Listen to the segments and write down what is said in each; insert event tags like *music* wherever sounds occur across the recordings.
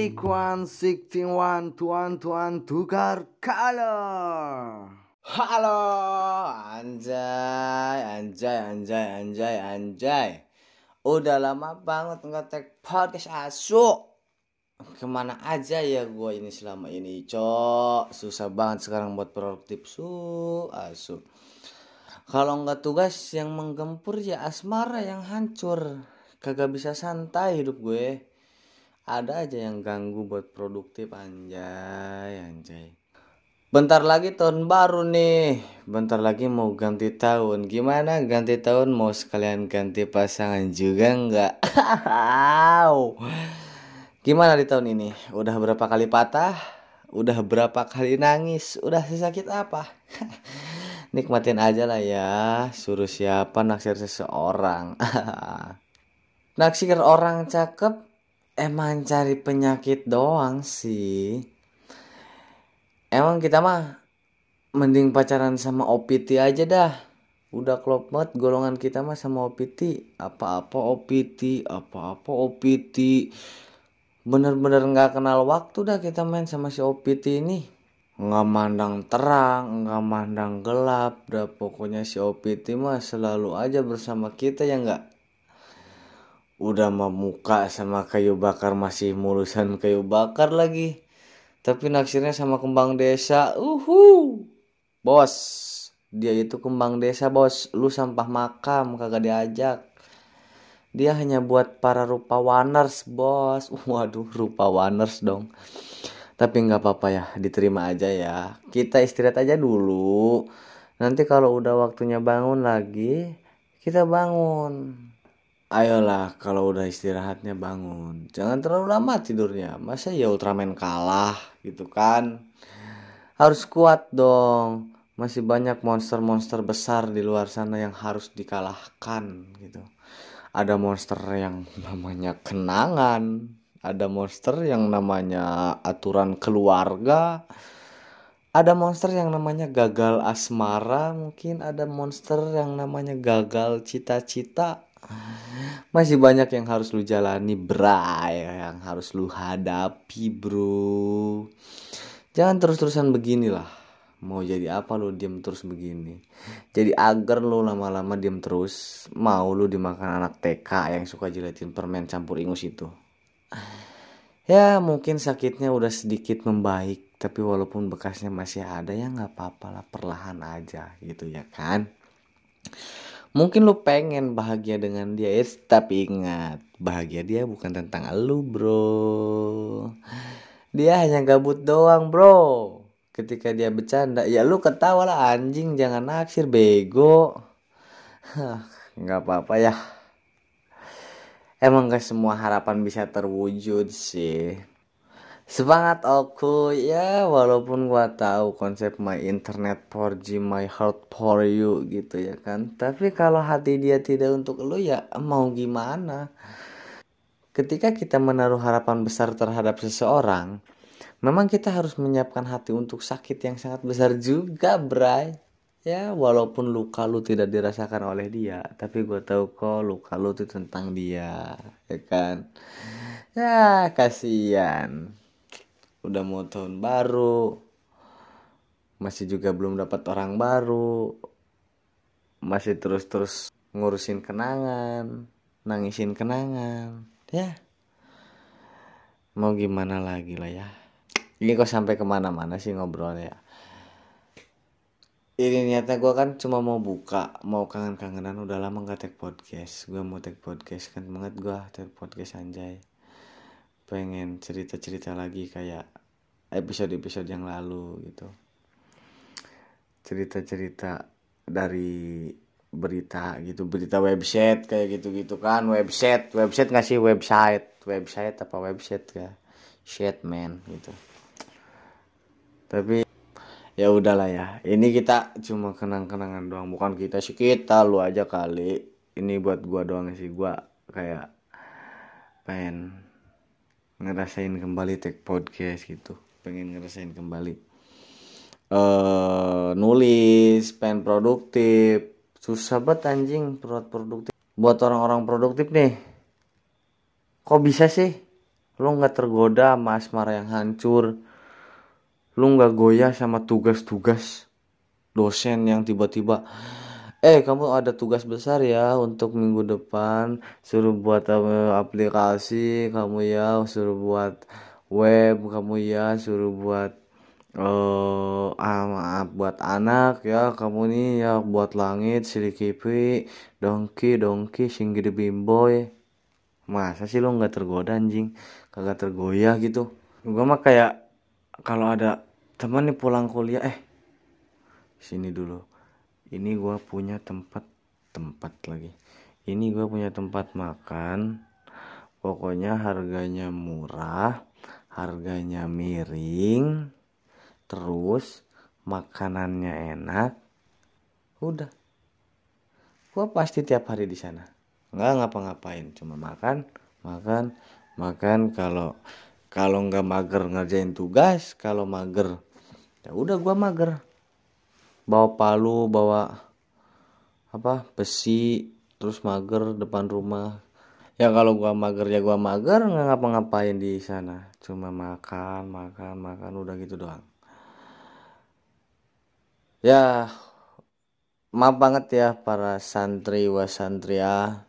Sixteen one tuan tuan tukar color. Halo, anjay, anjay, anjay, anjay, anjay. Udah lama banget nggak tag podcast asu. Ke mana aja ya gue ini selama ini, cok. Susah banget sekarang buat produktif su, asu. Kalau nggak tugas yang menggempur ya asmara yang hancur. Kagak bisa santai hidup gue ada aja yang ganggu buat produktif anjay anjay. Bentar lagi tahun baru nih. Bentar lagi mau ganti tahun. Gimana? Ganti tahun mau sekalian ganti pasangan juga nggak? *laughs* Gimana di tahun ini? Udah berapa kali patah? Udah berapa kali nangis? Udah sesakit apa? *laughs* Nikmatin aja lah ya. Suruh siapa naksir seseorang? *laughs* Naksir orang cakep emang cari penyakit doang sih. Emang kita mah mending pacaran sama OPT aja dah. Udah klop banget golongan kita mah sama OPT apa-apa OPT apa-apa OPT bener-bener nggak kenal waktu dah kita main sama si OPT ini. Nggak mandang terang nggak mandang gelap dah. Pokoknya si OPT mah selalu aja bersama kita ya nggak udah memuka sama kayu bakar masih mulusan kayu bakar lagi. Tapi naksirnya sama kembang desa. Uhu! Bos dia itu kembang desa bos. Lu sampah makam kagak diajak. Dia hanya buat para rupa rupawaners bos. *laughs* Waduh rupa rupawaners dong. Tapi nggak apa-apa ya diterima aja ya. Kita istirahat aja dulu. Nanti kalau udah waktunya bangun lagi kita bangun ayolah kalau udah istirahatnya bangun. Jangan terlalu lama tidurnya. Masa ya Ultraman kalah gitu kan? Harus kuat dong. Masih banyak monster-monster besar di luar sana yang harus dikalahkan gitu. Ada monster yang *laughs* namanya kenangan. Ada monster yang namanya aturan keluarga. Ada monster yang namanya gagal asmara mungkin. Ada monster yang namanya gagal cita-cita masih banyak yang harus lu jalani bray yang harus lu hadapi bro. Jangan terus-terusan beginilah mau jadi apa lu diem terus begini. Jadi agar lu lama-lama diem terus mau lu dimakan anak TK yang suka jilatin permen campur ingus itu. Ya mungkin sakitnya udah sedikit membaik tapi walaupun bekasnya masih ada ya nggak apa-apa lah perlahan aja gitu ya kan Mungkin lu pengen bahagia dengan dia, eh, tapi ingat, bahagia dia bukan tentang lu, bro. Dia hanya gabut doang, bro. Ketika dia bercanda, ya lu ketawa lah anjing, jangan naksir bego. Nggak apa-apa ya. Emang gak semua harapan bisa terwujud sih semangat aku ya walaupun gua tahu konsep my internet 4G my heart for you gitu ya kan. Tapi kalau hati dia tidak untuk lu ya mau gimana? Ketika kita menaruh harapan besar terhadap seseorang memang kita harus menyiapkan hati untuk sakit yang sangat besar juga bray. Ya walaupun luka lu tidak dirasakan oleh dia tapi gue tahu kok luka lu itu tentang dia ya kan? Ya kasihan udah mau tahun baru. Masih juga belum dapat orang baru. Masih terus-terus ngurusin kenangan nangisin kenangan. Ya. Mau gimana lagi lah ya. Ini kok sampai ke mana-mana sih ngobrol ya? Ini niatnya gue kan cuma mau buka mau kangen-kangenan. Udah lama gak tag podcast. Gue mau tag podcast kan banget gue tag podcast anjay pengen cerita-cerita lagi kayak episode-episode yang lalu gitu. Cerita-cerita dari berita gitu berita website kayak gitu-gitu kan website website nggak sih? Website website apa website ya? Shit man gitu. Tapi ya udahlah ya ini kita cuma kenang-kenangan doang bukan kita sih kita lu aja kali. Ini buat gua doang sih gua kayak pengen ngerasain kembali take podcast gitu. Pengen ngerasain kembali. Uh, nulis pengen produktif. Susah banget anjing buat produktif. Buat orang-orang produktif nih. Kok bisa sih? Lu nggak tergoda sama asmara yang hancur. Lu nggak goyah sama tugas-tugas dosen yang tiba-tiba eh kamu ada tugas besar ya untuk minggu depan. Suruh buat uh, aplikasi kamu ya suruh buat web kamu ya suruh buat uh, ah, maaf buat anak ya kamu nih ya buat langit silikipi dongki dongki singgih bimboy masa sih lo nggak tergoda anjing? Kagak tergoyah gitu. Gua mah kayak kalau ada teman nih pulang kuliah eh sini dulu ini gua punya tempat tempat lagi. Ini gua punya tempat makan. Pokoknya harganya murah harganya miring terus makanannya enak. Udah. Gua pasti tiap hari di sana. Nggak ngapa-ngapain cuma makan makan makan. Kalau kalau nggak mager ngerjain tugas kalau mager ya udah gua mager bawa palu bawa apa besi terus mager depan rumah. Ya kalau gua mager ya gua mager nggak ngapa-ngapain di sana. Cuma makan makan makan udah gitu doang. Ya maaf banget ya para santri wasantria.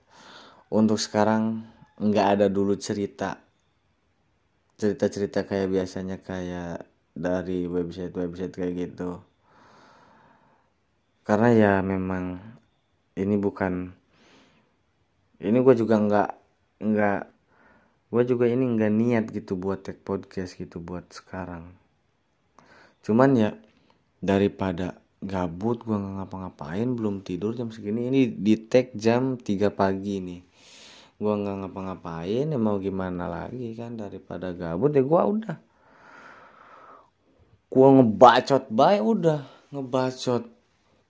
Untuk sekarang nggak ada dulu cerita. Cerita-cerita kayak biasanya kayak dari website-website kayak gitu karena ya memang ini bukan ini gue juga nggak nggak gue juga ini nggak niat gitu buat tag podcast gitu buat sekarang. Cuman ya daripada gabut gue nggak ngapa-ngapain belum tidur jam segini ini di tag jam 3 pagi nih gue nggak ngapa-ngapain ya mau gimana lagi kan daripada gabut ya gue udah. Gue ngebacot baik udah ngebacot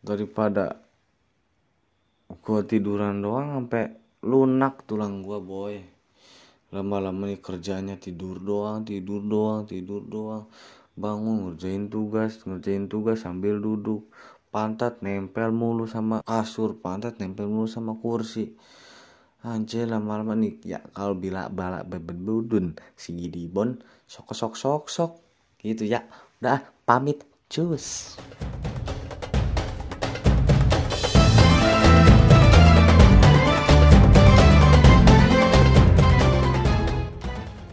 daripada gua tiduran doang sampai lunak tulang gua boy. Lama-lama nih kerjanya tidur doang tidur doang tidur doang. Bangun ngerjain tugas ngerjain tugas sambil duduk. Pantat nempel mulu sama kasur pantat nempel mulu sama kursi. Anjir lama-lama nih ya kalau bila balak bebedudun si gidibon sok sok sok sok gitu ya. Udah pamit. Cus